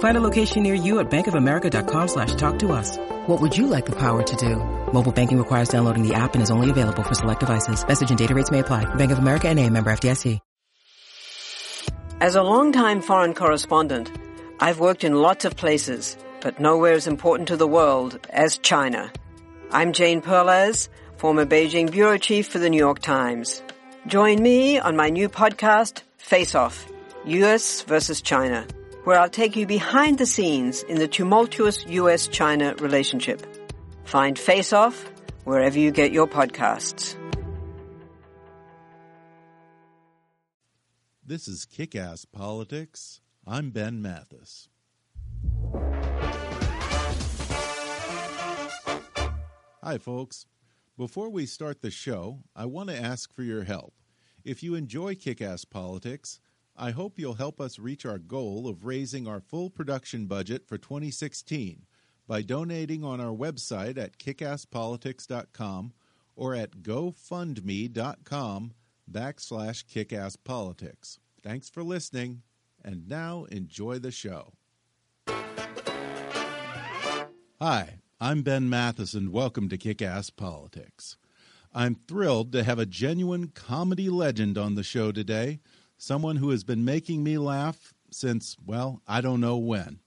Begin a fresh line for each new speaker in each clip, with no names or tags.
Find a location near you at bankofamerica.com slash talk to us. What would you like the power to do? Mobile banking requires downloading the app and is only available for select devices. Message and data rates may apply. Bank of America and a member FDIC.
As a longtime foreign correspondent, I've worked in lots of places, but nowhere as important to the world as China. I'm Jane Perlez, former Beijing bureau chief for the New York Times. Join me on my new podcast, Face Off, US versus China, where I'll take you behind the scenes in the tumultuous US-China relationship. Find Face Off wherever you get your podcasts.
This is Kick Ass Politics. I'm Ben Mathis. Hi, folks. Before we start the show, I want to ask for your help. If you enjoy Kick Ass Politics, I hope you'll help us reach our goal of raising our full production budget for 2016 by donating on our website at kickasspolitics.com or at gofundme.com backslash kickasspolitics. Thanks for listening, and now enjoy the show. Hi, I'm Ben Mathis, and welcome to Kick Ass Politics. I'm thrilled to have a genuine comedy legend on the show today, someone who has been making me laugh since, well, I don't know when.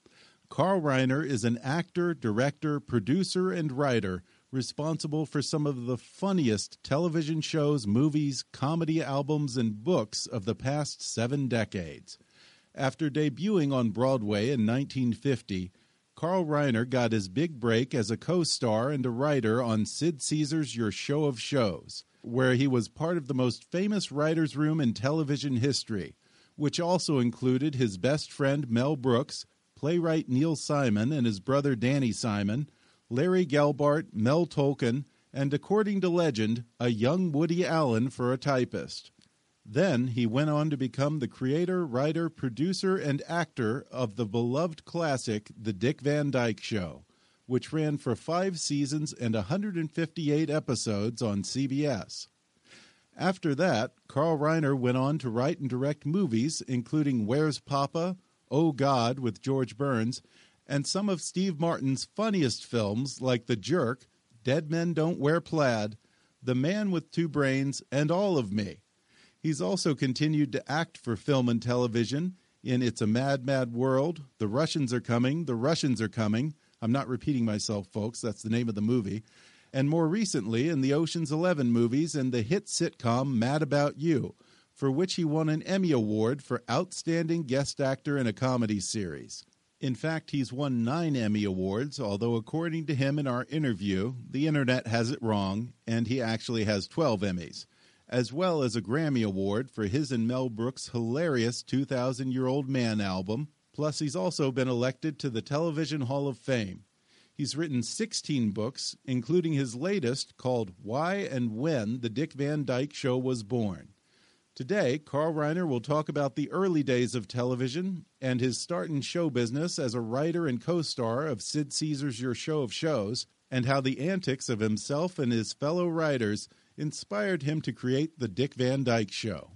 Carl Reiner is an actor, director, producer, and writer responsible for some of the funniest television shows, movies, comedy albums, and books of the past seven decades. After debuting on Broadway in 1950, Carl Reiner got his big break as a co star and a writer on Sid Caesar's Your Show of Shows, where he was part of the most famous writer's room in television history, which also included his best friend Mel Brooks, playwright Neil Simon and his brother Danny Simon, Larry Gelbart, Mel Tolkin, and according to legend, a young Woody Allen for a typist. Then he went on to become the creator, writer, producer, and actor of the beloved classic The Dick Van Dyke Show, which ran for five seasons and 158 episodes on CBS. After that, Carl Reiner went on to write and direct movies, including Where's Papa, Oh God with George Burns, and some of Steve Martin's funniest films like The Jerk, Dead Men Don't Wear Plaid, The Man with Two Brains, and All of Me. He's also continued to act for film and television in It's a Mad, Mad World, The Russians Are Coming, The Russians Are Coming. I'm not repeating myself, folks, that's the name of the movie. And more recently in the Ocean's Eleven movies and the hit sitcom Mad About You, for which he won an Emmy Award for Outstanding Guest Actor in a Comedy Series. In fact, he's won nine Emmy Awards, although, according to him in our interview, the internet has it wrong, and he actually has 12 Emmys as well as a Grammy Award for his and Mel Brooks' hilarious 2,000 Year Old Man album. Plus, he's also been elected to the Television Hall of Fame. He's written 16 books, including his latest called Why and When the Dick Van Dyke Show Was Born. Today, Carl Reiner will talk about the early days of television and his start in show business as a writer and co star of Sid Caesar's Your Show of Shows, and how the antics of himself and his fellow writers inspired him to create The Dick Van Dyke Show.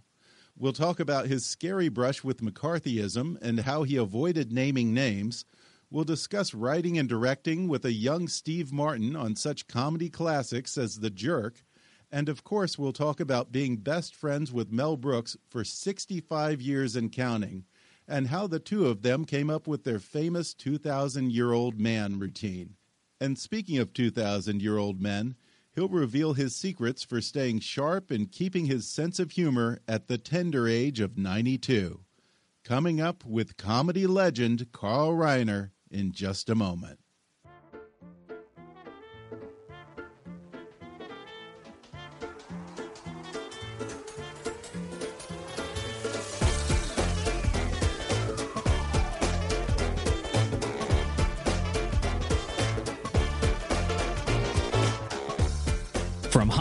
We'll talk about his scary brush with McCarthyism and how he avoided naming names. We'll discuss writing and directing with a young Steve Martin on such comedy classics as The Jerk. And of course, we'll talk about being best friends with Mel Brooks for 65 years and counting, and how the two of them came up with their famous 2,000 year old man routine. And speaking of 2,000 year old men, He'll reveal his secrets for staying sharp and keeping his sense of humor at the tender age of 92. Coming up with comedy legend Carl Reiner in just a moment.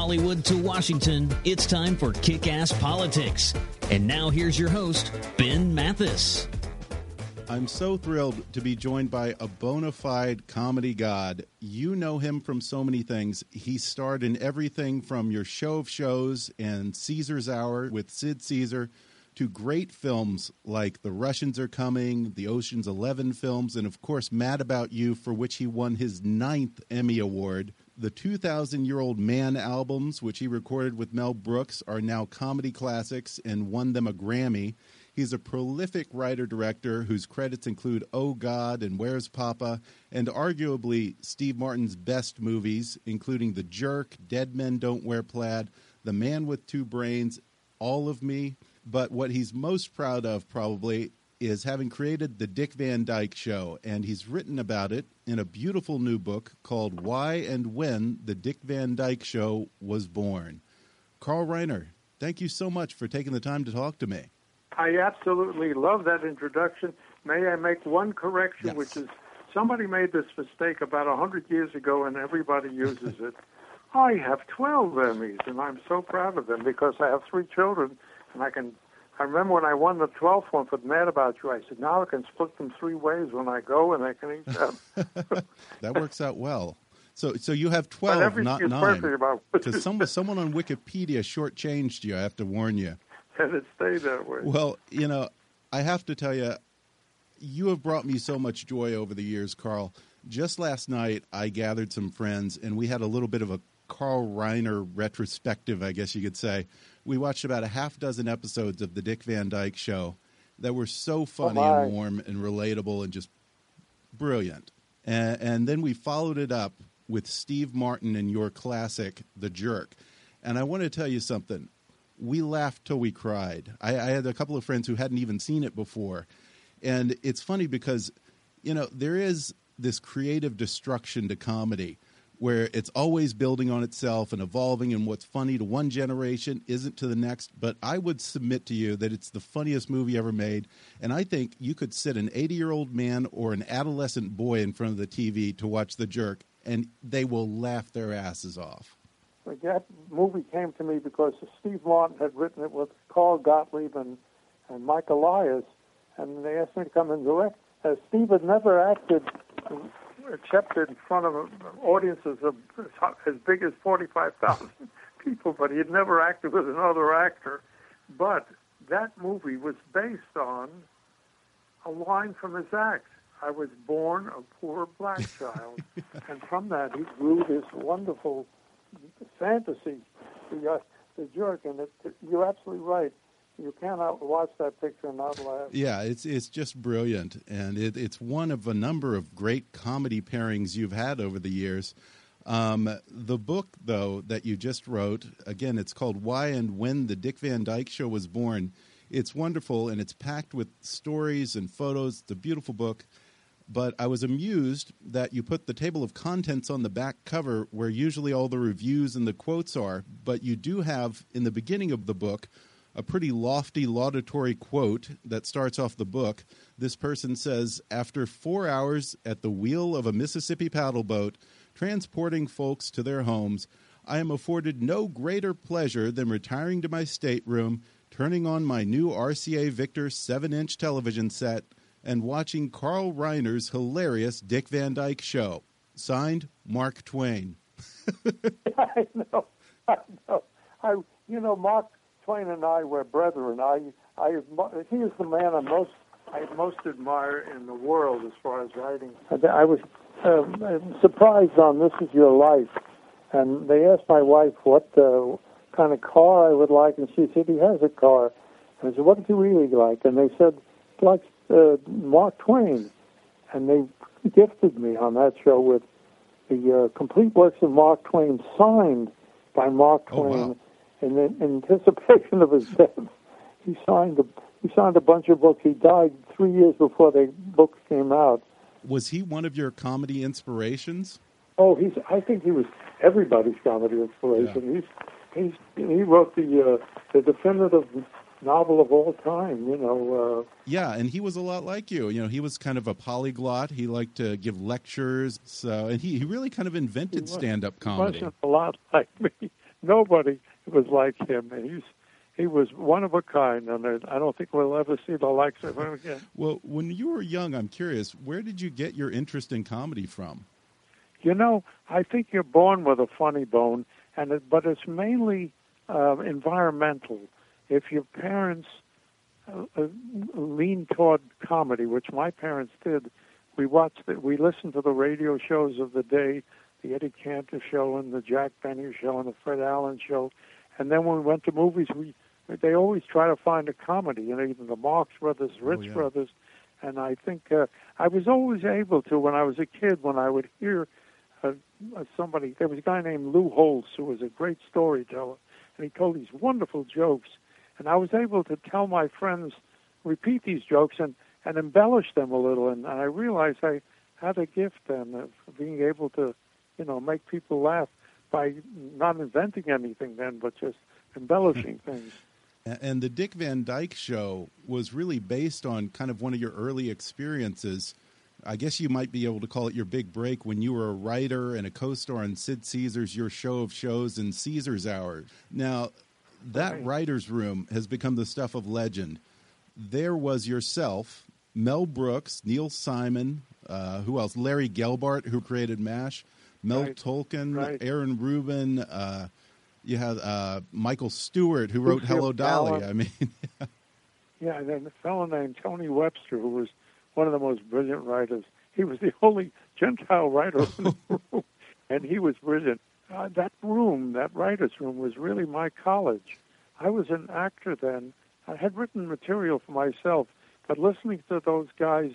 Hollywood to Washington, it's time for Kick Ass Politics. And now here's your host, Ben Mathis.
I'm so thrilled to be joined by a bona fide comedy god. You know him from so many things. He starred in everything from your show of shows and Caesar's Hour with Sid Caesar to great films like The Russians Are Coming, the Ocean's Eleven films, and of course, Mad About You, for which he won his ninth Emmy Award. The 2,000 Year Old Man albums, which he recorded with Mel Brooks, are now comedy classics and won them a Grammy. He's a prolific writer director whose credits include Oh God and Where's Papa, and arguably Steve Martin's best movies, including The Jerk, Dead Men Don't Wear Plaid, The Man with Two Brains, All of Me. But what he's most proud of, probably, is having created the Dick Van Dyke Show, and he's written about it in a beautiful new book called Why and When the Dick Van Dyke Show Was Born. Carl Reiner, thank you so much for taking the time to talk to me.
I absolutely love that introduction. May I make one correction,
Yes.
which is somebody made this mistake about a hundred years ago, and everybody uses it. I have twelve Emmys, and I'm so proud of them because I have three children, and I can. I remember when I won the twelfth one for Mad About You. I said, now I can split them three ways when I go, and I can eat them.
That works out well. So, so you have 12, not nine.
perfect about
Because someone, someone on Wikipedia shortchanged you, I have to warn you.
and it stayed that way.
Well, you know, I have to tell you, you have brought me so much joy over the years, Carl. Just last night, I gathered some friends and we had a little bit of a Carl Reiner retrospective, I guess you could say. We watched about a half dozen episodes of The Dick Van Dyke Show that were so oh, funny
my.
and warm and relatable and just brilliant. And, and then we followed it up with Steve Martin and your classic, The Jerk. And I want to tell you something. We laughed till we cried. I, I had a couple of friends who hadn't even seen it before. And it's funny because, you know, there is this creative destruction to comedy where it's always building on itself and evolving, and what's funny to one generation isn't to the next. But I would submit to you that it's the funniest movie ever made. And I think you could sit an 80 year old man or an adolescent boy in front of the TV to watch The Jerk, and they will laugh their asses off.
That movie came to me because Steve Martin had written it with Carl Gottlieb and, and Mike Elias, and they asked me to come and direct. Uh, Steve had never acted except in front of audiences of as big as 45,000 people, but he had never acted with another actor. But that movie was based on a line from his act. I was born a poor black child. and from that, he grew this wonderful fantasy, the, uh, the jerk. And it, you're absolutely right. You cannot watch that picture and not laugh.
Yeah, it's it's just brilliant, and it, it's one of a number of great comedy pairings you've had over the years. Um, the book, though, that you just wrote, again, it's called "Why and When the Dick Van Dyke Show Was Born." It's wonderful, and it's packed with stories and photos. It's a beautiful book. But I was amused that you put the table of contents on the back cover, where usually all the reviews and the quotes are. But you do have in the beginning of the book a pretty lofty laudatory quote that starts off the book. This person says, After four hours at the wheel of a Mississippi paddle boat, transporting folks to their homes, I am afforded no greater pleasure than retiring to my stateroom, turning on my new RCA Victor 7 inch television set, and watching Carl Reiner's hilarious Dick Van Dyke show. Signed, Mark Twain.
I know. I know. I, you know, Mark Twain and I were brethren. I, I, he is the man I most, I most admire in the world as far as writing. I was uh, surprised on "This Is Your Life," and they asked my wife what uh, kind of car I would like, and she said he has a car. And I said, "What did you really like?" And they said, "Like uh, Mark Twain," and they gifted me on that show with the uh, complete works of Mark Twain signed by Mark
Oh, wow.
Twain in, anticipation of his death. He signed a he signed a bunch of books. He died three years before the books came out.
Was he one of your comedy inspirations?
Oh, he's I think he was everybody's comedy inspiration. He's he's he wrote the uh, the definitive novel of all time. You know, uh,
Yeah, and he was a lot like you. You know, he was kind of a polyglot. He liked to give lectures. So, and he, he really kind of invented
was.
stand-up
he
comedy.
wasn't a lot like me. nobody was like him. And he's he was one of a kind, and I don't think we'll ever see the likes of him again.
Well, when you were young, I'm curious, where did you get your interest in comedy from?
You know, I think you're born with a funny bone, and it, but it's mainly uh, environmental. If your parents uh, uh, lean toward comedy, which my parents did, we watched it. We listened to the radio shows of the day, the Eddie Cantor show and the Jack Benny show and the Fred Allen show, and then when we went to movies, we they always try to find a comedy, you know, even the Marx Brothers, Ritz
oh, yeah.
Brothers, and I think uh, I was always able to when I was a kid when I would hear uh, uh, somebody. There was a guy named Lou Holtz who was a great storyteller, and he told these wonderful jokes, and I was able to tell my friends repeat these jokes and and embellish them a little, and, and I realized I had a gift then of being able to, you know, make people laugh by not inventing anything then, but just embellishing things.
And the Dick Van Dyke Show was really based on kind of one of your early experiences. I guess you might be able to call it your big break when you were a writer and a co-star on Sid Caesar's Your Show of Shows and Caesar's Hour. Now, that
Right.
writer's room has become the stuff of legend. There was yourself, Mel Brooks, Neil Simon, uh, who else? Larry Gelbart, who created MASH, Mel
Right.
Tolkin,
Right.
Aaron Ruben. Uh, you had uh, Michael Stewart, who wrote Hello Dolly. I mean,
Yeah, and then a fellow named Tony Webster, who was one of the most brilliant writers. He was the only Gentile writer in the room, and he was brilliant. Uh, that room, that writer's room, was really my college. I was an actor then. I had written material for myself, but listening to those guys,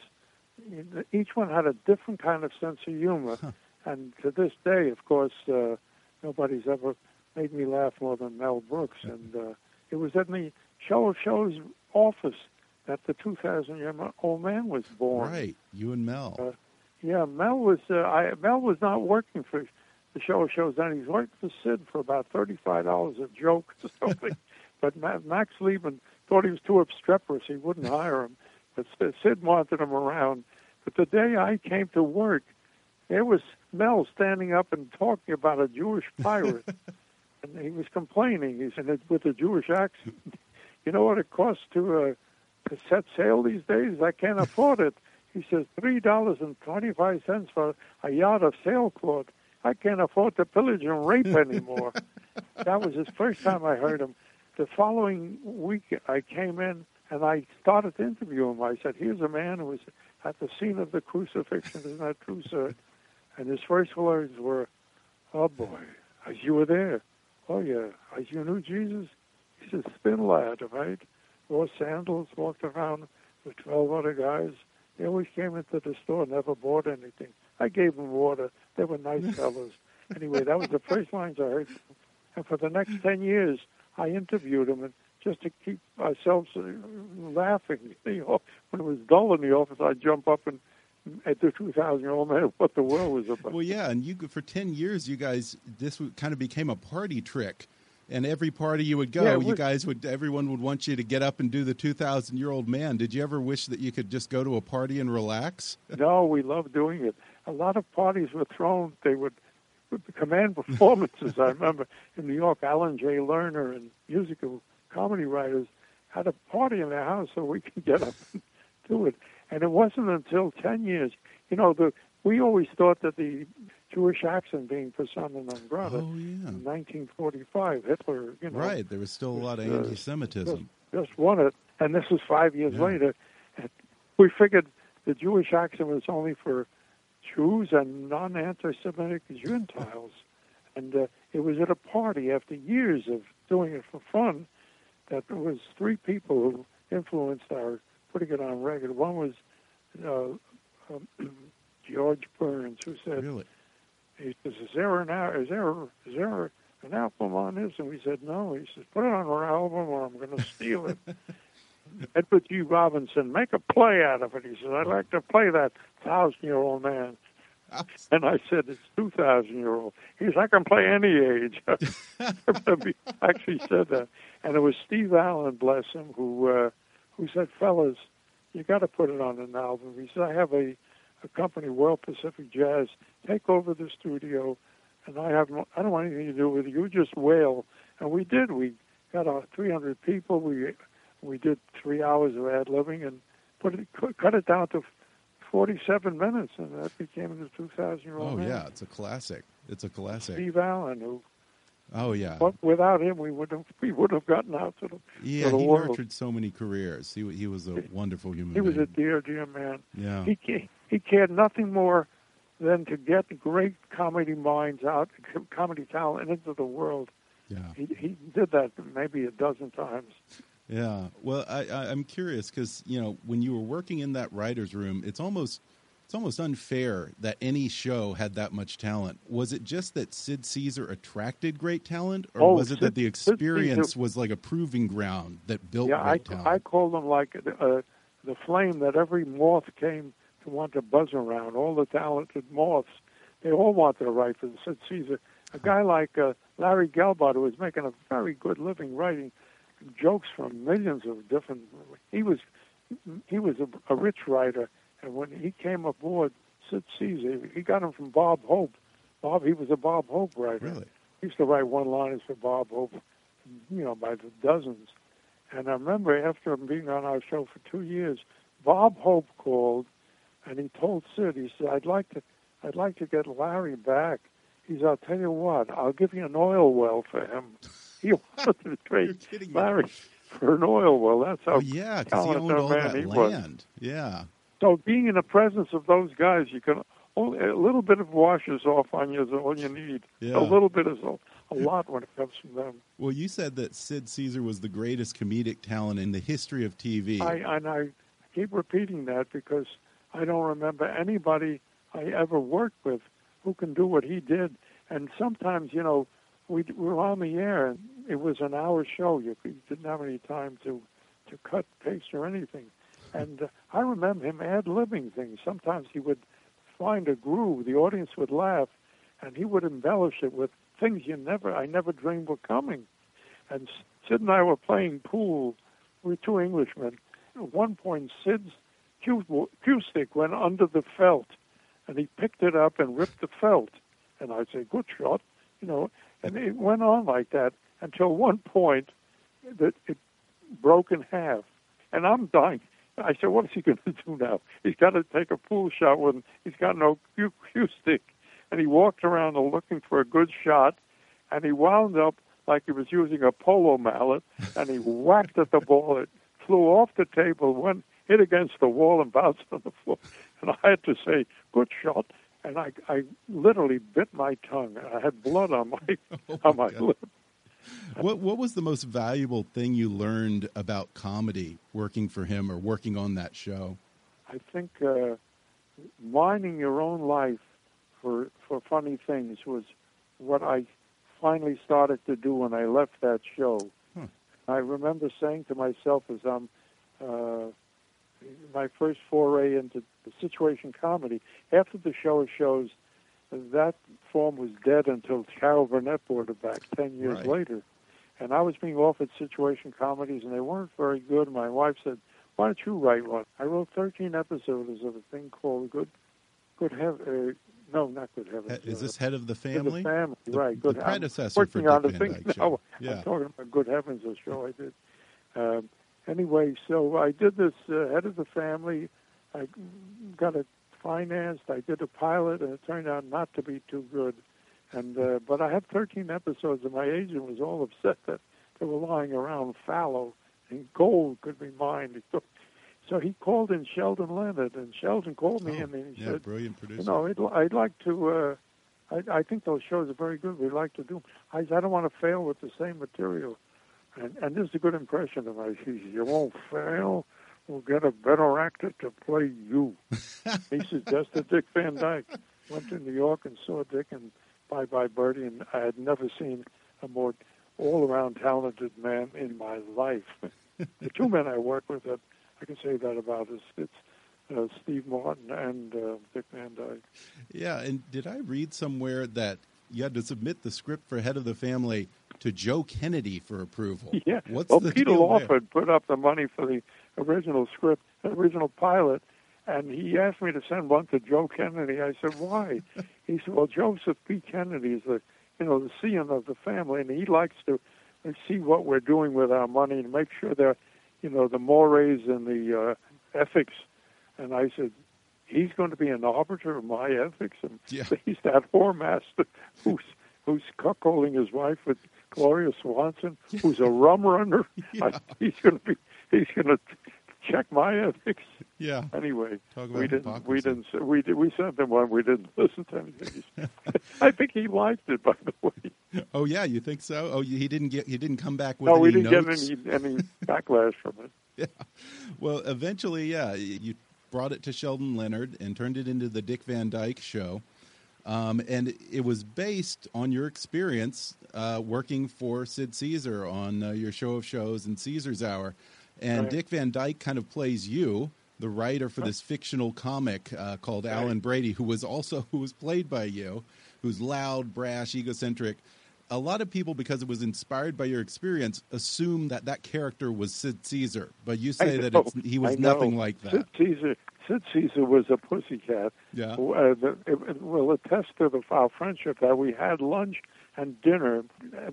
each one had a different kind of sense of humor. And to this day, of course, uh, nobody's ever made me laugh more than Mel Brooks. And uh, it was in the Show of Shows office that the 2,000 year old man was born.
right, you and Mel.
Uh, Yeah, Mel was uh, I, Mel was not working for the show of shows then. He's worked for Sid for about thirty-five dollars a joke or something. but Ma- Max Liebman thought he was too obstreperous. He wouldn't hire him. But Sid- Sid wanted him around. But the day I came to work, there was Mel standing up and talking about a Jewish pirate, and he was complaining. He said with a Jewish accent, "You know what it costs to uh, to set sail these days? I can't afford it." He says three dollars and twenty five cents for a yard of sailcloth. I can't afford to pillage and rape anymore. that was his first time I heard him. The following week, I came in and I started to interview him. I said, "Here's a man who was at the scene of the crucifixion. Isn't that true, sir?" And his first words were, "Oh boy, as you were there. Oh yeah, as you knew Jesus." he's a spin lad, right? Wore sandals, walked around with twelve other guys." They always came into the store, never bought anything. I gave them water. They were nice fellows. Anyway, that was the first lines I heard. And for the next 10 years, I interviewed him and just to keep ourselves uh, laughing. You know, when it was dull in the office, I'd jump up and at the 2,000 year old man what the world was about.
Well, yeah, and you for ten years, you guys this kind of became a party trick, and every party you would go,
Yeah,
you guys would everyone would want you to get up and do the two thousand year old man. Did you ever wish that you could just go to a party and relax?
No, we loved doing it. A lot of parties were thrown. They would, would command performances. I remember in New York, Alan J. Lerner and musical comedy writers had a party in their house so we could get up and do it. And it wasn't until 10 years, you know, the we always thought that the Jewish accent being persona non grata
Oh, yeah.
in 1945, Hitler, you know,
Right, there was still a lot of
uh,
anti-Semitism.
just, just won it. And this was five years
Yeah.
later. We figured the Jewish accent was only for Jews and non-anti-Semitic Gentiles. and uh, it was at a party after years of doing it for fun that there was three people who influenced our putting it on record. One was uh, um, George Burns, who said,
Really?
he says, "Is there an is there is there an album on this?" And we said, "No." He says, "Put it on our album, or I'm going to steal it." Edward G. Robinson, make a play out of it. He says, "I'd like to play that thousand-year-old man." And I said, "It's two thousand year old." He says, "I can play any age." I actually said that, and it was Steve Allen, bless him, who uh, who said, "Fellas, you got to put it on an album." He said, "I have a a company, World Pacific Jazz, take over the studio, and I have no, I don't want anything to do with it. You just wail, and we did. We got our 300 people. We we did three hours of ad libbing and put it cut it down to 47 minutes, and that became the 2,000 year old.
Oh
man.
yeah, it's a classic. It's a classic.
Steve Allen, who
Oh yeah.
but without him we would have we would have gotten out to the
Yeah,
to the
he
world.
nurtured so many careers. He he was a wonderful human.
He was a dear, dear man.
yeah.
He he cared nothing more than to get great comedy minds out, comedy talent into the world.
yeah.
He he did that maybe a dozen times.
Yeah. Well, I, I, I'm curious because you know when you were working in that writers' room, it's almost it's almost unfair that any show had that much talent. Was it just that Sid Caesar attracted great talent, or
Oh,
was it that the experience was like a proving ground that built
yeah, I
talent?
I call them like uh, the flame that every moth came to want to buzz around. All the talented moths, they all want to write for Sid Caesar. A guy like uh, Larry Gelbart, who was making a very good living writing jokes from millions of different. He was he was a, a rich writer, and when he came aboard Sid Caesar, he got him from Bob Hope. Bob, he was a Bob Hope writer.
really.
He used to write one-liners for Bob Hope, you know, by the dozens. And I remember after being on our show for two years, Bob Hope called, and he told Sid, he said, "I'd like to, I'd like to get Larry back." He said, "I'll tell you what, I'll give you an oil well for him." He wanted to trade. Larry for an oil well. That's how
Oh yeah, because he owned all
man
that
he was.
Yeah.
So being in the presence of those guys, you can only a little bit of washes off on you is all you need.
Yeah.
A little bit is a, a lot when it comes from them.
Well, you said that Sid Caesar was the greatest comedic talent in the history of TV.
I and I keep repeating that because I don't remember anybody I ever worked with who can do what he did. And sometimes, you know, we, we were on the air and it was an hour show. You, you didn't have any time to to cut, paste, or anything. And uh, I remember him ad libbing things. Sometimes he would find a groove, the audience would laugh, and he would embellish it with things you never, I never dreamed were coming. And Sid and I were playing pool. We two Englishmen. At one point, Sid's cue, cue stick went under the felt, and he picked it up and ripped the felt. And I'd say, "Good shot," you know. And it went on like that until one point that it broke in half, and I'm dying. I said, "What is he going to do now? He's got to take a pool shot with. him. He's got no cue, cue stick." And he walked around looking for a good shot, and he wound up like he was using a polo mallet, and he whacked at the ball. It flew off the table, went hit against the wall, and bounced on the floor. And I had to say, "Good shot." And I, I literally bit my tongue. And I had blood on my
Oh,
on my
God.
lip.
What what was the most valuable thing you learned about comedy working for him or working on that show?
I think uh, mining your own life for for funny things was what I finally started to do when I left that show.
Hmm.
I remember saying to myself as I'm uh, my first foray into the situation comedy. After the show shows, that form was dead until Carol Burnett brought it back ten years
Right.
later. And I was being offered situation comedies, and they weren't very good. My wife said, "Why don't you write one?" I wrote 13 episodes of a thing called Good, Good Heaven. Uh, no, not Good Heavens.
Is
uh,
this head of the
Good
family?
Family,
The- family,
right?
the
Good.
predecessor
I'm
for Dick
the
Van
thing
Dyke. Show. Yeah.
I'm talking about Good Heavens, a show I did. Um, anyway, so I did this uh, head of the family. I got it financed. I did a pilot, and it turned out not to be too good. And uh, but I had 13 episodes, and my agent was all upset that they were lying around fallow, and gold could be mined. So he called in Sheldon Leonard, and Sheldon called me,
Oh,
and he
yeah,
said,
brilliant producer.
you know, I'd, I'd like to. Uh, I, I think those shows are very good. We'd like to do. 'em." I said, I don't want to fail with the same material, and and this is a good impression of my. He you won't fail. We'll get a better actor to play you. he suggested Dick Van Dyke. Went to New York and saw Dick and Bye Bye Birdie, and I had never seen a more all-around talented man in my life. the two men I work with that I can say that about is it's uh, Steve Martin and uh, Dick Van Dyke.
Yeah, and did I read somewhere that you had to submit the script for Head of the Family to Joe Kennedy for approval?
Yeah.
What's
well,
the
Peter
there?
Lawford put up the money for the original script, original pilot, and he asked me to send one to Joe Kennedy. I said, "Why?" he said, "Well, Joseph P. Kennedy is the, you know, the scion of the family, and he likes to see what we're doing with our money and make sure that, you know, the mores and the uh, ethics." And I said, "He's going to be an arbiter of my ethics, and
Yeah.
he's that whore master who's who's cuckolding his wife with Gloria Swanson, who's a rum runner. I, he's going to be he's going to check my ethics."
Yeah.
Anyway, we didn't. We didn't. We did. We sent them one. We didn't listen to anything. I think he liked it. By the way,
Oh yeah, you think so? Oh, he didn't get he didn't come back with
no,
any
we didn't
notes?
get any any backlash from it.
Yeah. Well, eventually, yeah, you brought it to Sheldon Leonard and turned it into the Dick Van Dyke Show. Um, and it was based on your experience uh, working for Sid Caesar on uh, your show of shows and Caesar's Hour. And
Right.
Dick Van Dyke kind of plays you, the writer for this fictional comic uh, called Alan Brady, who was also who was played by you, who's loud, brash, egocentric. A lot of people, because it was inspired by your experience, assume that that character was Sid Caesar. But you say that it's, he was nothing like that.
Sid Caesar. Sid Caesar was a pussycat.
Yeah.
Uh, the, it will attest to the, our friendship that we had lunch and dinner.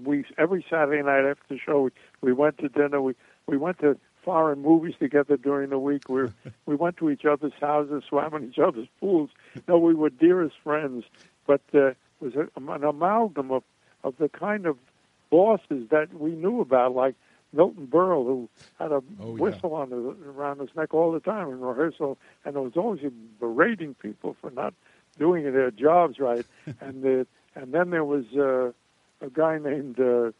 We every Saturday night after the show, we, we went to dinner. We we went to foreign movies together during the week. We we went to each other's houses, swam in each other's pools. No, we were dearest friends. But uh, it was a, an amalgam of of the kind of bosses that we knew about, like Milton Berle, who had a
Oh, yeah.
whistle on his, around his neck all the time in rehearsal, and was always berating people for not doing their jobs right. and the, and then there was uh, a guy named uh,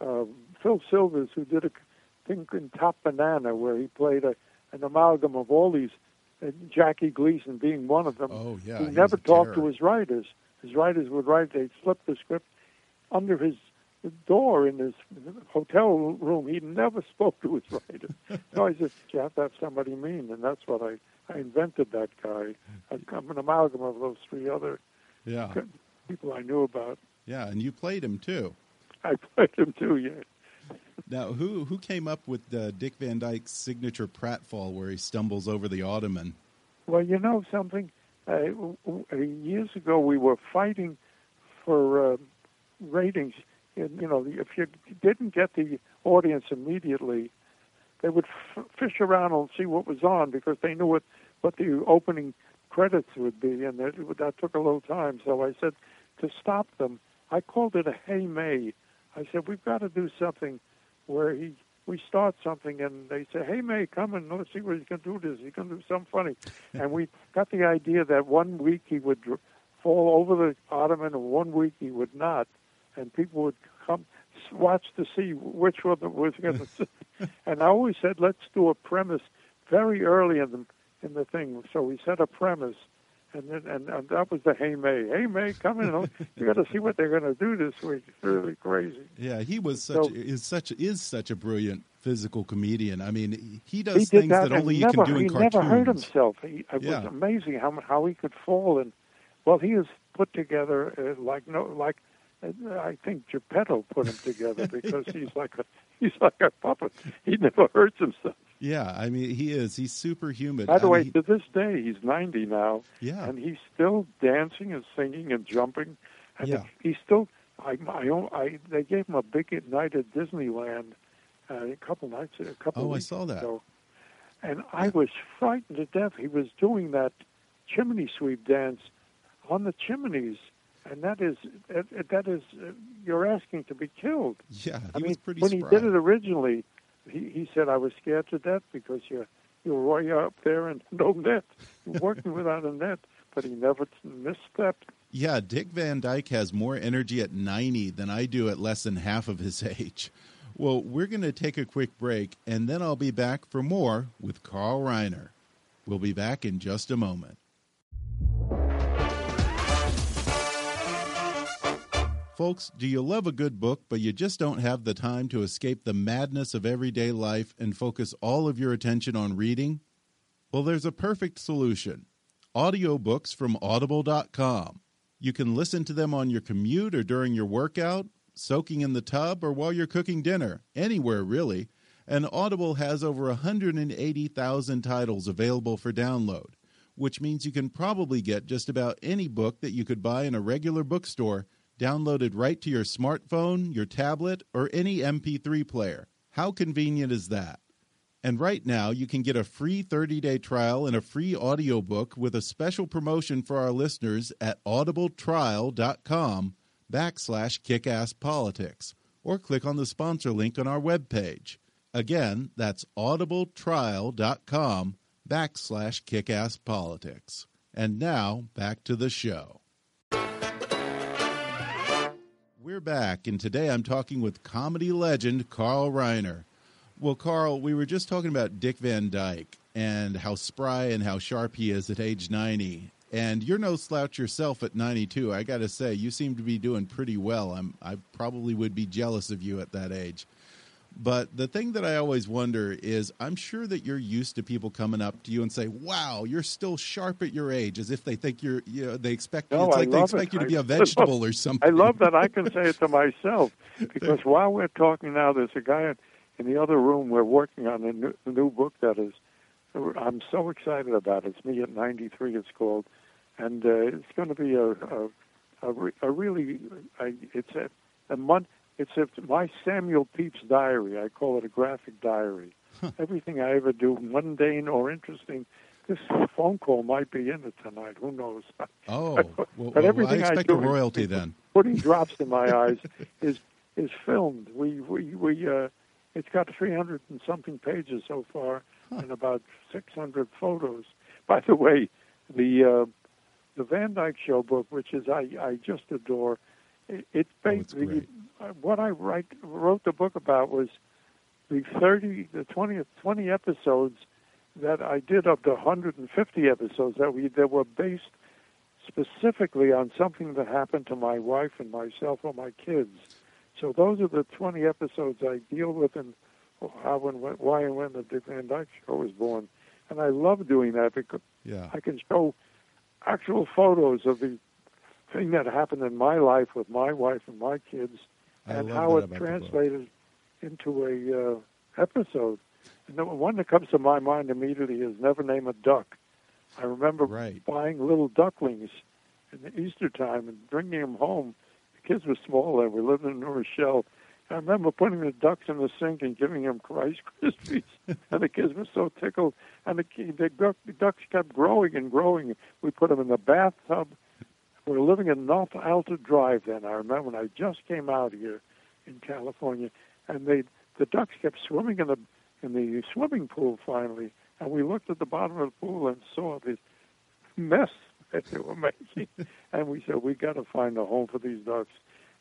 uh, Phil Silvers who did a thing in Top Banana where he played a, an amalgam of all these, uh, Jackie Gleason being one of them.
Oh, yeah,
He
he
never talked
terror.
to his writers. His writers would write, they'd slip the script under his door in his hotel room. He never spoke to his writers. so I said, you have to have somebody mean, and that's what I, I invented that guy. I'm an amalgam of those three other
Yeah,
people I knew about.
yeah, and you played him too.
I played him too, yeah.
Now, who who came up with uh, Dick Van Dyke's signature pratfall, where he stumbles over the ottoman?
Well, you know something? Uh, w- years ago, we were fighting for uh, ratings. And, you know, if you didn't get the audience immediately, they would f- fish around and see what was on because they knew what, what the opening credits would be, and that, that took a little time. So I said to stop them, I called it a hey May. I said we've got to do something where he we start something and they say, "Hey May, come and let's see what he's going to do. This he's going to do something funny." and we got the idea that one week he would dr- fall over the ottoman, and one week he would not, and people would come watch to see which one was going to. and I always said, "Let's do a premise very early in the in the thing." So we set a premise. And, then, and and that was the hey May, hey May, come in. You got to see what they're going to do this week. It's really crazy.
Yeah, he was such
So-
is such is such a brilliant physical comedian. I mean, he does
he
things
that,
that, only
and
you
never,
can do in
he
cartoons.
never hurt himself. He, it
Yeah.
was amazing how how he could fall and well, he is put together uh, like no like uh, I think Geppetto put him together because he's like a he's like a puppet. He never hurts himself.
Yeah, I mean, he is. He's superhuman.
By the
I
way,
mean,
to this day, he's 90 now,
Yeah.
and he's still dancing and singing and jumping, and
Yeah.
he's still. I, I, own- I, they gave him a big night at Disneyland uh, a couple nights, a couple.
Oh, I saw that.
Ago. And I was frightened to death. He was doing that chimney sweep dance on the chimneys, and that is that, is uh, you're asking to be killed.
yeah,
I mean,
was pretty
when
spry.
he did it originally, he, he said, "I was scared to death because you're you're way up there and no net, You're working without a net." But he never misstepped.
Yeah, Dick Van Dyke has more energy at 90 than I do at less than half of his age. Well, we're going to take a quick break, and then I'll be back for more with Carl Reiner. We'll be back in just a moment. Folks, do you love a good book, but you just don't have the time to escape the madness of everyday life and focus all of your attention on reading? Well, there's a perfect solution audiobooks from audible.com. You can listen to them on your commute or during your workout, soaking in the tub, or while you're cooking dinner, anywhere really. And Audible has over 180,000 titles available for download. which means you can probably get just about any book that you could buy in a regular bookstore downloaded right to your smartphone, your tablet, or any MP3 player. How convenient is that? And right now, you can get a free 30-day trial and a free audiobook with a special promotion for our listeners at audibletrial.com backslash kickasspolitics or click on the sponsor link on our webpage. Again, that's audibletrial.com backslash kickasspolitics. And now, back to the show. We're back, and today I'm talking with comedy legend Carl Reiner. Well, Carl, we were just talking about Dick Van Dyke and how spry and how sharp he is at age 90. And you're no slouch yourself at 92. I got to say, you seem to be doing pretty well. I'm, I probably would be jealous of you at that age. But the thing that I always wonder is I'm sure that you're used to people coming up to you and say, "Wow, you're still sharp at your age," as if they think you're, you know, they expect
no,
it's
I
like they expect
it.
you to be a vegetable or something.
I love that I can say it to myself because while we're talking now, there's a guy in the other room. We're working on a new, a new book that is. I'm so excited about it. It's me at 93. It's called, and uh, it's going to be a a, a, re- a really. I, it's a, a month. It's a, my Samuel Pepys diary. I call it a graphic diary. Everything I ever do, mundane or interesting, this phone call might be in it tonight. Who knows?
Oh, well,
But
well, I
everything I
expect
do
a royalty then.
putting drops in my eyes is is filmed. We we we uh, it's got 300 and something pages so far and about 600 photos. By the way, the uh, the Van Dyke Show book, which is I I just adore. It, it
Oh, it's
basically uh, what I write wrote the book about was the 30 the 20 20 episodes that I did of the 150 episodes that we that were based specifically on something that happened to my wife and myself or my kids. So those are the 20 episodes I deal with and how and when, why and when the Dick Van Dyke Show was born. And I love doing that because
Yeah.
I can show actual photos of the thing that happened in my life with my wife and my kids and how it
about the book.
translated into a uh, episode. And the one that comes to my mind immediately is Never Name a Duck. I remember
Right.
buying little ducklings in the Easter time and bringing them home. The kids were small then. We lived in New Rochelle. I remember putting the ducks in the sink and giving them Rice Krispies, and the kids were so tickled. And the, the, duck, the ducks kept growing and growing. We put them in the bathtub. We were living in North Alta Drive then. I remember when I just came out here in California, and they the ducks kept swimming in the in the swimming pool finally, and we looked at the bottom of the pool and saw this mess that they were making, and we said we got to find a home for these ducks,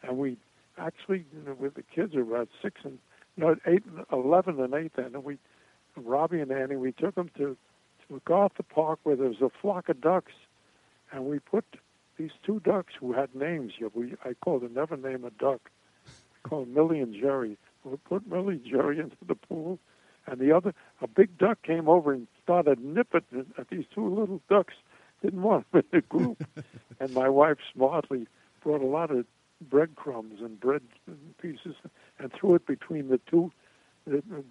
and we actually you know, with the kids are about six and no eight, and eleven and eight then, and we Robbie and Annie we took them to, to MacArthur Park where there was a flock of ducks, and we put these two ducks who had names. We I called them never name a duck. I called Millie and Jerry. We put Millie and Jerry into the pool, and the other a big duck came over and started nipping at these two little ducks. Didn't want them in the group, and my wife smartly brought a lot of breadcrumbs and bread pieces and threw it between the two,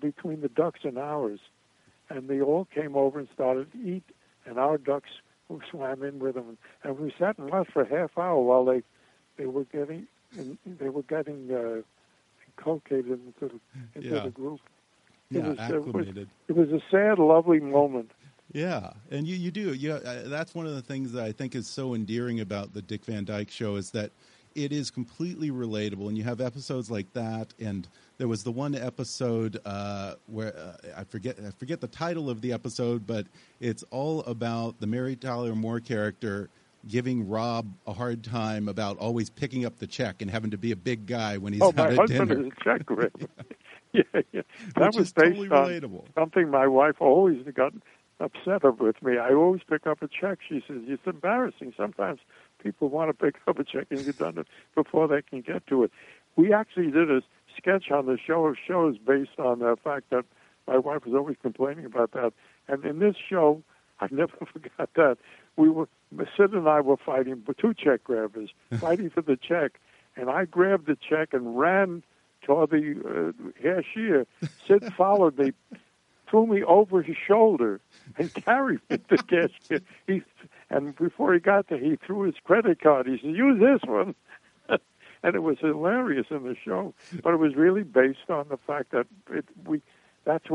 between the ducks and ours, and they all came over and started to eat, and our ducks who swam in with them, and we sat and watched for a half hour while they they were getting they were getting uh, inculcated into the, into
Yeah.
the group. It
Yeah,
was, uh, was-
acclimated.
It was a sad, lovely moment.
Yeah, and you, you do. You, uh, that's one of the things that I think is so endearing about the Dick Van Dyke Show is that it is completely relatable, and you have episodes like that. And there was the one episode uh, where uh, I forget I forget the title of the episode, but it's all about the Mary Tyler Moore character giving Rob a hard time about always picking up the check and having to be a big guy when he's
oh,
out
my
at
husband
dinner.
is a check grip. yeah, yeah. That
Which
was based
totally
on
relatable.
something my wife always got upset with me. I always pick up a check. She says it's embarrassing. Sometimes people want to pick up a check and you've done it before they can get to it. We actually did a sketch on the show of shows based on the fact that my wife was always complaining about that. And in this show, I never forgot that we were Sid and I were fighting, but two check grabbers fighting for the check, and I grabbed the check and ran toward the uh, cashier. Sid followed me, threw me over his shoulder and carried me to the cashier. He, and before he got there, he threw his credit card. He said, "Use this one." and it was hilarious in the show, but it was really based on the fact that it, we that's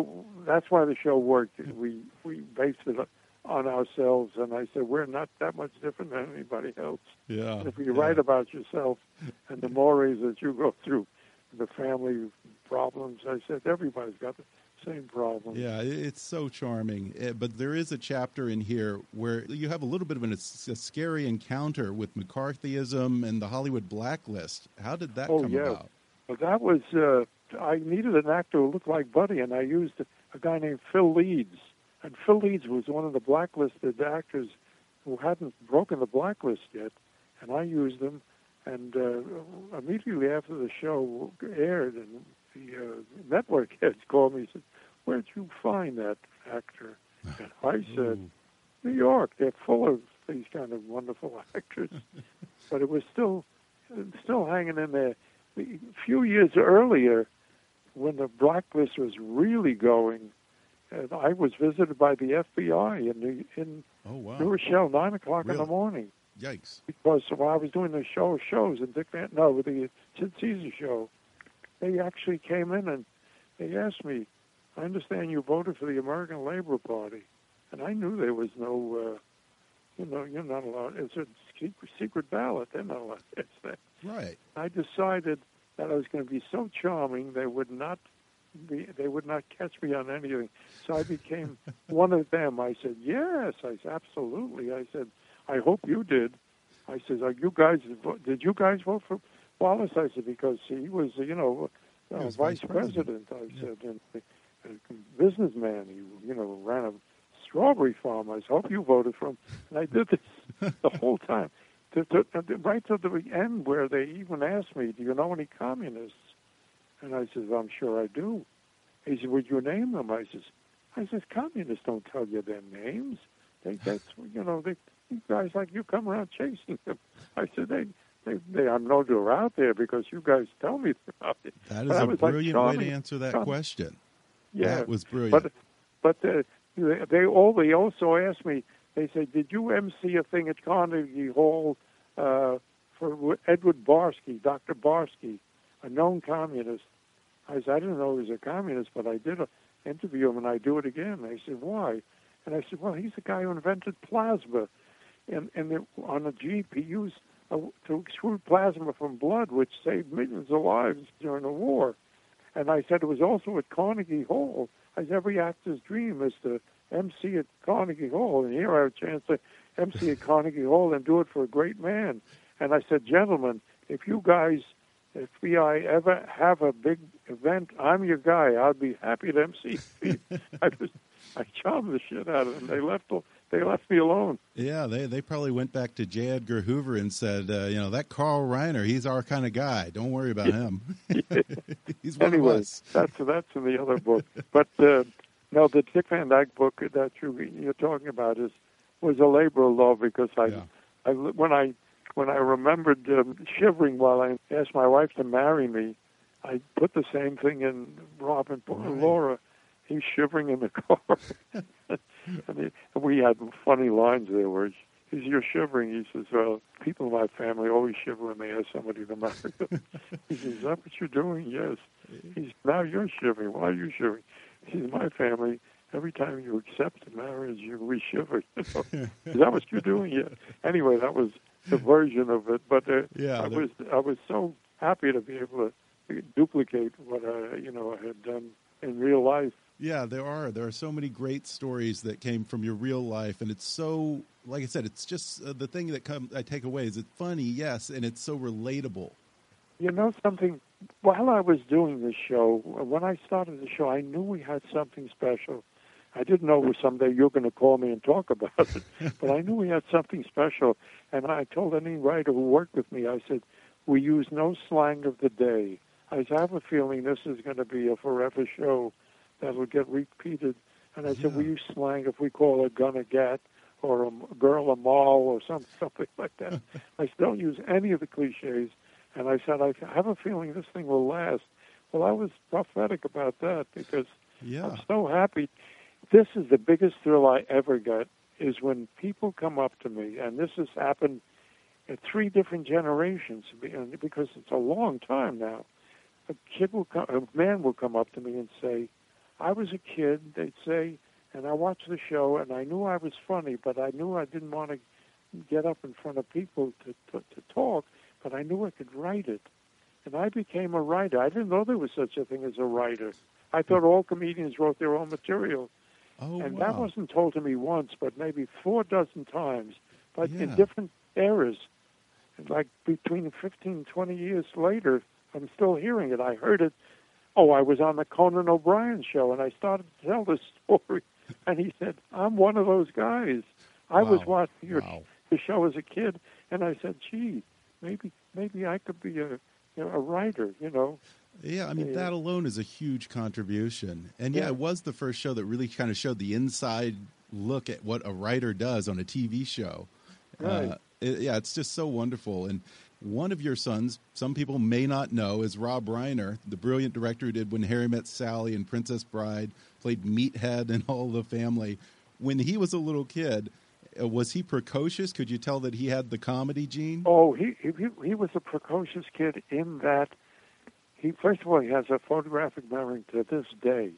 that's why the show worked. We we based it on ourselves, and I said we're not that much different than anybody else.
Yeah.
If you
yeah.
write about yourself and the mores that you go through, the family problems, I said everybody's got the same problem.
Yeah, it's so charming. Eh, but there is a chapter in here where you have a little bit of an, a scary encounter with McCarthyism and the Hollywood blacklist. How did that
oh,
come
yeah.
about?
Well, that was uh, I needed an actor who looked like Buddy, and I used a guy named Phil Leeds. And Phil Leeds was one of the blacklisted actors who hadn't broken the blacklist yet, and I used him. And uh, immediately after the show aired, and the uh, network heads called me and said, "Where'd you find that actor?" And I said, "New York. They're full of these kind of wonderful actors." but it was still, still hanging in there. A few years earlier, when the blacklist was really going, and I was visited by the FBI in New, in
oh, wow.
New Rochelle, nine o'clock
really?
in the morning.
Yikes!
Because while I was doing the show shows and Dick Van no with the Sid Caesar show, they actually came in and they asked me, "I understand you voted for the American Labor Party," and I knew there was no, uh, you know, you're not allowed. It's a secret, secret ballot. They're not allowed that.
Right.
I decided that I was going to be so charming they would not be, they would not catch me on anything. So I became one of them. I said, "Yes." I said, "Absolutely." I said, "I hope you did." I said, "Are you guys? Did you guys vote for Wallace?" I said, "Because he was, you know, uh,
was
vice,
vice
president.
president.
I
Yeah.
said, and a businessman. He, you know, ran a strawberry farm. I said, "Hope you voted for him." And I did this the whole time, to, to, right to the end, where they even asked me, "Do you know any communists?" And I said, "I'm sure I do." He said, "Would you name them?" I says, "I says communists don't tell you their names. They, that's you know, they, guys like you come around chasing them." I said, "They." They, they, I know they're out there because you guys tell me about it.
That is
But
a
was like
brilliant way to answer that
Charming.
question.
Yeah,
That was brilliant.
but but uh, they, all they also asked me. They said, "Did you MC a thing at Carnegie Hall uh, for Edward Barsky, Dr. Barsky, a known communist?" I said, "I didn't know he was a communist, but I did a, interview him, and I do it again." They said, "Why?" And I said, "Well, he's the guy who invented plasma, and and the, on a jeep he used Uh, to extrude plasma from blood, which saved millions of lives during the war." And I said it was also at Carnegie Hall. as every actor's dream is to MC at Carnegie Hall, and here I have a chance to MC at Carnegie Hall and do it for a great man. And I said, gentlemen, if you guys, if FBI ever have a big event, I'm your guy. I'll be happy to MC. I just, I charmed the shit out of them. They left, they left me alone.
yeah, they they probably went back to J. Edgar Hoover and said, uh, you know, that Carl Reiner, he's our kind of guy. Don't worry about him. he's one
anyway,
of us.
that's that's in the other book. But uh, no, the Dick Van Dyke book that you you're talking about is was a labor of love because I,
Yeah.
I when I when I remembered um, shivering while I asked my wife to marry me, I put the same thing in Robin
Right.
Laura. He's shivering in the car, and he, we had funny lines there where. He says, you're shivering. He says, well, people in my family always shiver when they ask somebody to marry them. he says, is that what you're doing? Yes. He says, now you're shivering. Why are you shivering? He says, my family, every time you accept a marriage, you we shiver. Is that what you're doing? Yeah. Anyway, that was the version of it. But uh,
Yeah,
I was I was so happy to be able to duplicate what I you know I had done in real life.
Yeah, there are. There are so many great stories that came from your real life, and it's so, like I said, it's just uh, the thing that come I take away is it's funny, yes, and it's so relatable.
You know something? While I was doing this show, when I started the show, I knew we had something special. I didn't know someday you're going to call me and talk about it, but I knew we had something special. And I told any writer who worked with me, I said, we use no slang of the day. I I have a feeling this is going to be a forever show that will get repeated. And I said, we use slang if we call a gun a gat or a girl a mall or some, something like that. I said, don't use any of the cliches. And I said, I have a feeling this thing will last. Well, I was prophetic about that because
Yeah,
I'm so happy. this is the biggest thrill I ever got is when people come up to me, and this has happened in three different generations because it's a long time now. A kid will come, a man will come up to me and say, "I was a kid." They'd say, and I watched the show, and I knew I was funny, but I knew I didn't want to get up in front of people to, to to talk, but I knew I could write it, and I became a writer. I didn't know there was such a thing as a writer. I thought all comedians wrote their own material.
Oh,
and
wow.
that wasn't told to me once, but maybe four dozen times, but in different eras. Like between 15, 20 years later, I'm still hearing it. I heard it. Oh, I was on the Conan O'Brien show, and I started to tell this story. And he said, I'm one of those guys. I was watching your,
Wow.
your show as a kid, and I said, gee, maybe maybe I could be a, you know, a writer, you know.
Yeah, I mean that alone is a huge contribution, and yeah,
Yeah.
it was the first show that really kind of showed the inside look at what a writer does on a TV show.
Right.
Uh, it- yeah, it's just so wonderful. And one of your sons, some people may not know, is Rob Reiner, the brilliant director who did When Harry Met Sally and Princess Bride, played Meathead and All the Family. When he was a little kid, uh, was he precocious? Could you tell that he had the comedy gene?
Oh, he he he was a precocious kid in that he first of all he has a photographic memory to this day.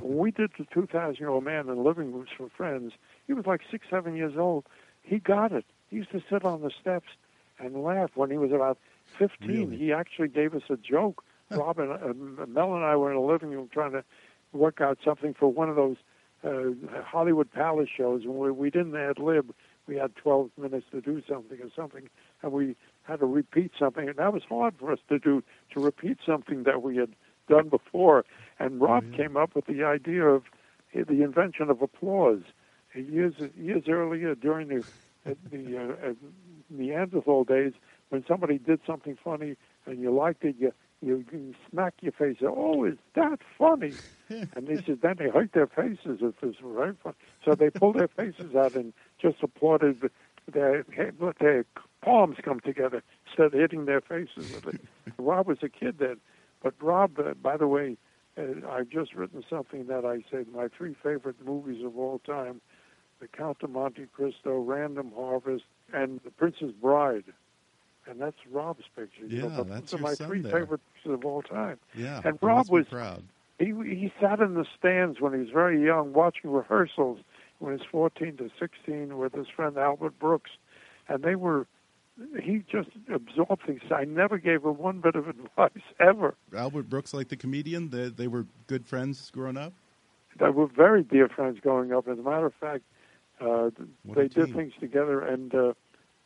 when we did the 2,000 year old man in living rooms for friends, he was like six, seven years old. He got it. He used to sit on the steps and laugh. When he was about 15,
Really?
he actually gave us a joke. Robin, uh, Mel and I were in a living room trying to work out something for one of those uh, Hollywood Palace shows, and we, we didn't ad lib. We had 12 minutes to do something or something, and we had to repeat something, and that was hard for us to do to repeat something that we had done before. And Rob came up with the idea of uh, the invention of applause years years earlier during the uh, the uh, uh, Neanderthal days when somebody did something funny and you liked it, you you, you smack your face. Oh, is that funny? and they said then they hurt their faces if it's very funny. So they pulled their faces out and just applauded. Their let their palms come together instead of hitting their faces. with it. Rob was a kid then, but Rob, uh, by the way, uh, I've just written something that I said my three favorite movies of all time: The Count of Monte Cristo, Random Harvest, and The Princess Bride. And that's Rob's picture.
Yeah,
but
that's
those are my three
there.
favorite pictures of all time.
Yeah,
And Rob was
proud.
he he sat in the stands when he was very young, watching rehearsals when he was 14 to 16 with his friend Albert Brooks, and they were. He just absorbed things. I never gave him one bit of advice ever.
Albert Brooks, like the comedian, they, they were good friends growing up.
They were very dear friends growing up. As a matter of fact, uh, they did things together, and uh,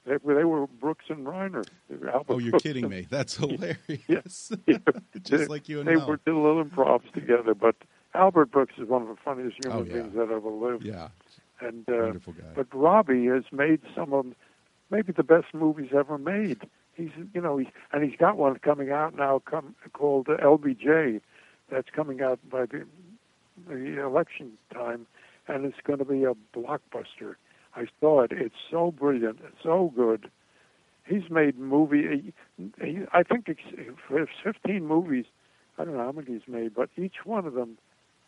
they, they were Brooks and Reiner. Albert
Oh, you're
Brooks
kidding
and-
me. That's hilarious.
Yeah.
Just
They-
like you and
they
Mel.
were, did little improvs together. But Albert Brooks is one of the funniest human
Oh, yeah.
beings that ever lived.
Yeah,
and uh,
wonderful guy.
but Robbie has made some of maybe the best movies ever made. He's you know he and he's got one coming out now come, called LBJ that's coming out by the the election time, and it's going to be a blockbuster. I saw it. It's so brilliant. It's so good. He's made movie. He, he, I think it's, 15 movies. I don't know how many he's made, but each one of them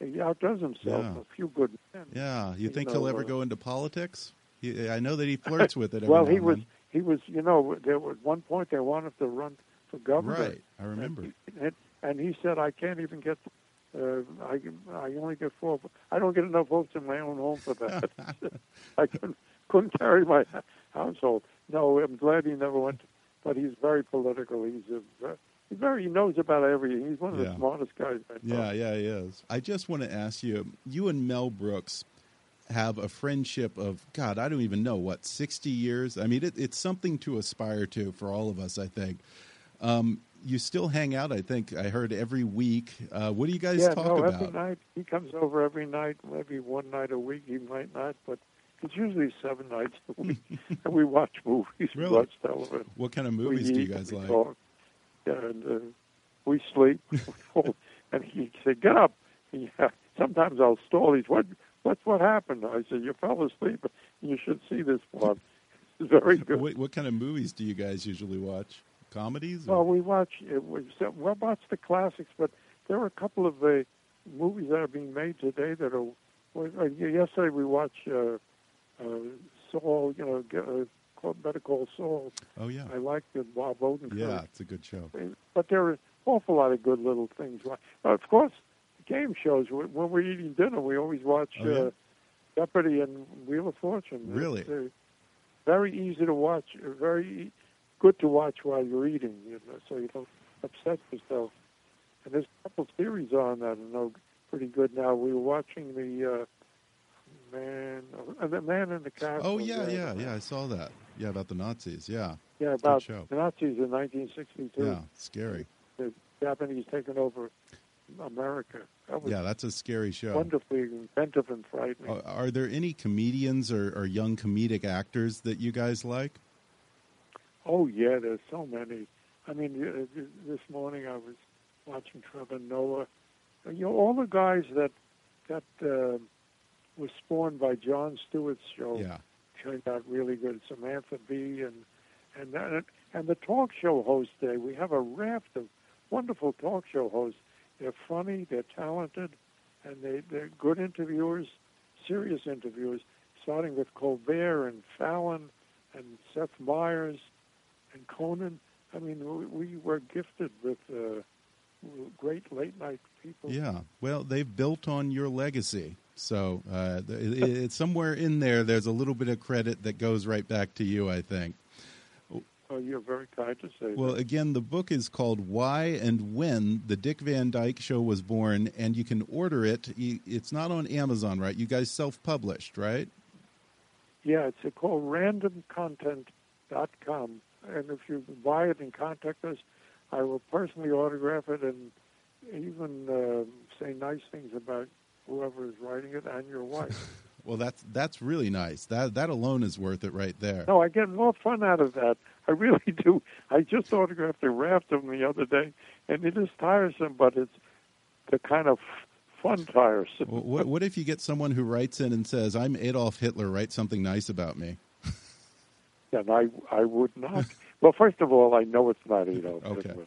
he outdoes himself.
Yeah.
A few good men.
yeah, you
you
think
know,
he'll ever
uh,
go into politics? He, I know that he flirts with it.
Well, he
and
was
then.
he was you know there was one point they wanted to run for governor.
right. I remember.
And, and he said, I can't even get. Uh, I I only get four. I don't get enough votes in my own home for that. I couldn't couldn't carry my household. No, I'm glad he never went. But he's very political. He's a he's very he knows about everything. He's one of
Yeah.
the smartest guys I.
Yeah, yeah, he is. I just want to ask you: you and Mel Brooks have a friendship of God. I don't even know what sixty years. I mean, it, it's something to aspire to for all of us. I think. Um, you still hang out. I think I heard every week. Uh, what do you guys
yeah,
talk
no,
about?
every night he comes over every night, maybe one night a week. He might not, but it's usually seven nights a week, and we watch movies,
Really?
we watch television.
What kind of movies do you guys like?
Talk, and uh, we sleep. and he said, "Get up." Yeah. Sometimes I'll stall. He's what? What's what happened? I said, "You fell asleep. You should see this one. It's very good."
What, what kind of movies do you guys usually watch? Comedies?
Well,
or-
we watch uh, we we watch the classics, but there are a couple of uh, movies that are being made today that are well, uh, yesterday we watched uh, uh, Saul. You know, get, uh, call, Better Call Saul.
Oh yeah,
I like the Bob Odenkirk.
yeah, it's a good show.
But there are an awful lot of good little things. Uh, of course, game shows. When we're eating dinner, we always watch
Oh, yeah?
uh, Jeopardy and Wheel of Fortune.
Really?
They're very easy to watch. uh, Very good to watch while you're eating, you know, so you don't upset yourself. And there's a couple series on that and they're pretty good now. We were watching the uh, man, uh, the man in the castle.
Oh yeah, yeah, yeah. I saw that. Yeah, about the Nazis. Yeah,
Yeah, about
show.
the Nazis in 1962.
yeah, scary.
The Japanese taking over America. That
Yeah, that's a scary show.
wonderfully inventive and frightening.
Uh, are there any comedians or, or young comedic actors that you guys like?
Oh yeah, there's so many. I mean, uh, this morning I was watching Trevor Noah. Uh, You know, all the guys that that uh, was spawned by Jon Stewart's show
Yeah,
turned out really good. Samantha Bee and and that, and the talk show hosts there. We have a raft of wonderful talk show hosts. They're funny, they're talented, and they they're good interviewers, serious interviewers. Starting with Colbert and Fallon and Seth Meyers and Conan. I mean, we, we were gifted with uh, great late night people.
yeah. Well, they've built on your legacy, so uh, it, it's somewhere in there. There's a little bit of credit that goes right back to you, I think.
Oh, you're very kind to say
Well,
that.
again, the book is called "Why and When the Dick Van Dyke Show Was Born," and you can order it. It's not on Amazon, right? You guys self-published, right?
Yeah, it's called randomcontent.com. And if you buy it and contact us, I will personally autograph it and even uh, say nice things about whoever is writing it and your wife.
Well, that's that's really nice. That that alone is worth it right there.
no, I get more fun out of that. I really do. I just autographed a raft of them the other day, and it is tiresome, but it's the kind of fun tiresome.
Well, what, what if you get someone who writes in and says, "I'm Adolf Hitler. Write something nice about me."
And I, I would not. well, first of all, I know it's not Adolf
Okay.
Hitler.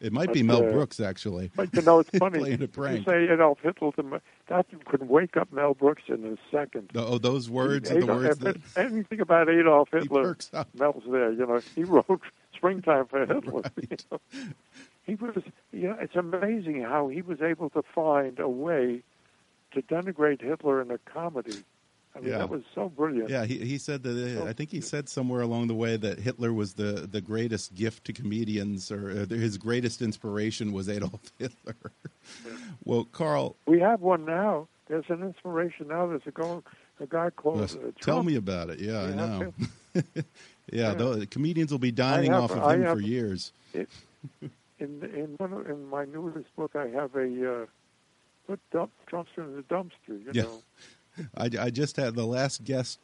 It might be Mel
uh,
Brooks, actually.
But you know, it's funny.
Playing a
You say Adolf Hitler, that could wake up Mel Brooks in a second.
Oh, those words are the words that
anything about Adolf Hitler. Mel's there. You know, he wrote "Springtime for Hitler."
Right.
You know? He was, you know, it's amazing how he was able to find a way to denigrate Hitler in a comedy. I mean,
Yeah.
that was so brilliant.
Yeah, he, he said that. Uh, I think he said somewhere along the way that Hitler was the, the greatest gift to comedians, or uh, his greatest inspiration was Adolf Hitler. well, Carl,
We have one now. There's an inspiration now. There's a, go, a guy called.
uh,
Uh,
tell
Trump.
me about it. Yeah, I know. yeah,
Yeah.
tho- comedians will be dining
have-
off of him
have-
for years.
It, in in one of, in my newest book, I have a uh, put dump, dumpster in the dumpster. You
Yeah.
know,
I, I just had the last guest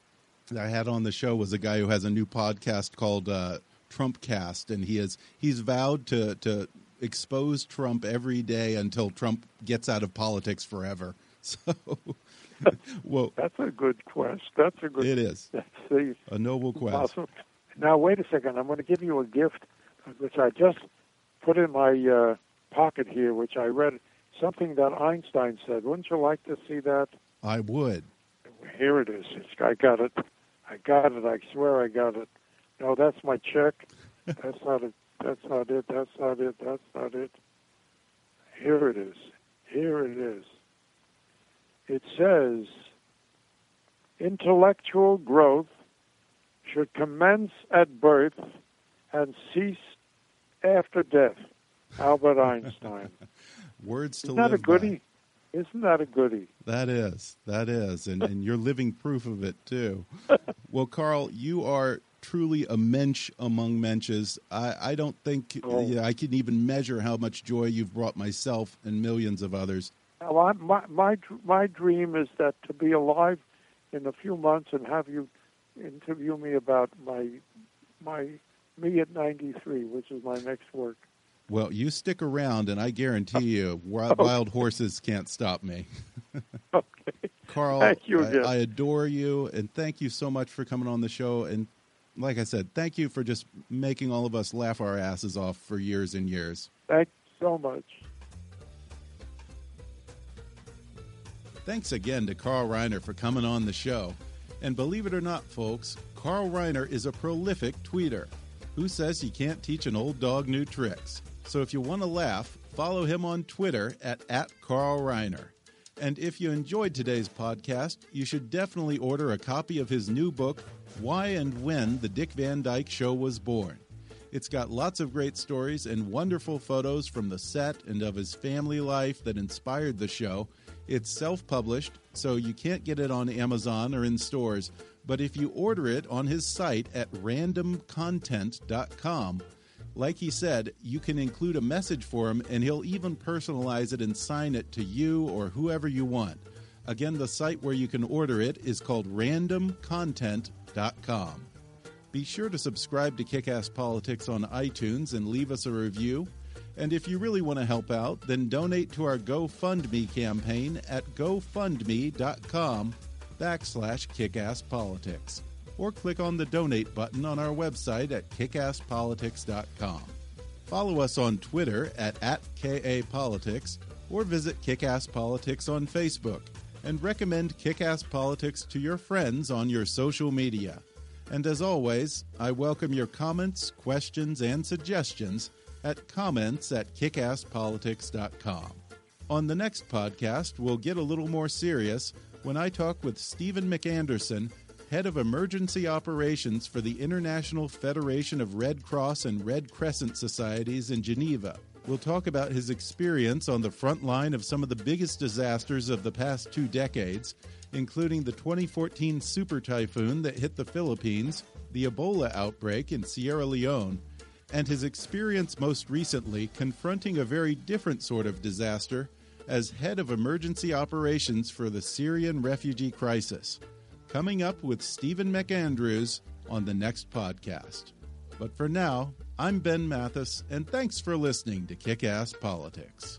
that I had on the show was a guy who has a new podcast called uh, Trump Cast, and he has he's vowed to to expose Trump every day until Trump gets out of politics forever. So, well,
that's a good quest. That's a good.
it is
the
a noble quest.
awesome. Now wait a second. I'm going to give you a gift, which I just put in my uh, pocket here, which I read something that Einstein said. Wouldn't you like to see that?
I would.
Here it is. It's, I got it. I got it. I swear I got it. No, that's my check. That's not it. That's not it. That's not it. That's not it. Here it is. Here it is. It says intellectual growth should commence at birth and cease after death. Albert Einstein.
Words to
Isn't that a
live by.
goodie? Isn't that a goodie?
That is, that is, and, and you're living proof of it too. Well, Carl, you are truly a mensch among mensches. I, I don't think
Oh.
yeah, I can even measure how much joy you've brought myself and millions of others.
I, my my my dream is that to be alive in a few months and have you interview me about my my me at 93, which is my next work.
Well, you stick around, and I guarantee you, wild, wild horses can't stop me.
Okay.
Carl,
you
I. I adore you, and thank you so much for coming on the show. And like I said, thank you for just making all of us laugh our asses off for years and years.
Thank you so much.
Thanks again to Carl Reiner for coming on the show. And believe it or not, folks, Carl Reiner is a prolific tweeter. Who says he can't teach an old dog new tricks? So if you want to laugh, follow him on Twitter at, at Carl Reiner. And if you enjoyed today's podcast, you should definitely order a copy of his new book, Why and When the Dick Van Dyke Show Was Born. It's got lots of great stories and wonderful photos from the set and of his family life that inspired the show. It's self published, so you can't get it on Amazon or in stores, but if you order it on his site at randomcontent.com, like he said, you can include a message for him and he'll even personalize it and sign it to you or whoever you want. Again, the site where you can order it is called randomcontent.com. Be sure to subscribe to Kickass Politics on iTunes and leave us a review. And if you really want to help out, then donate to our GoFundMe campaign at gofundme.com backslash kickasspolitics. Or click on the donate button on our website at kickasspolitics.com. Follow us on Twitter at, at KAPolitics or visit Kickass Politics on Facebook and recommend Kickass Politics to your friends on your social media. And as always, I welcome your comments, questions, and suggestions at comments at kickasspolitics.com. On the next podcast, we'll get a little more serious when I talk with Stephen McAnderson, head of emergency operations for the International Federation of Red Cross and Red Crescent Societies in Geneva. We'll talk about his experience on the front line of some of the biggest disasters of the past two decades including the 2014 super typhoon that hit the Philippines, the Ebola outbreak in Sierra Leone, and his experience most recently confronting a very different sort of disaster as head of emergency operations for the Syrian refugee crisis. Coming up with Stephen McAndrews on the next podcast. But for now, I'm Ben Mathis, and thanks for listening to Kick Ass Politics.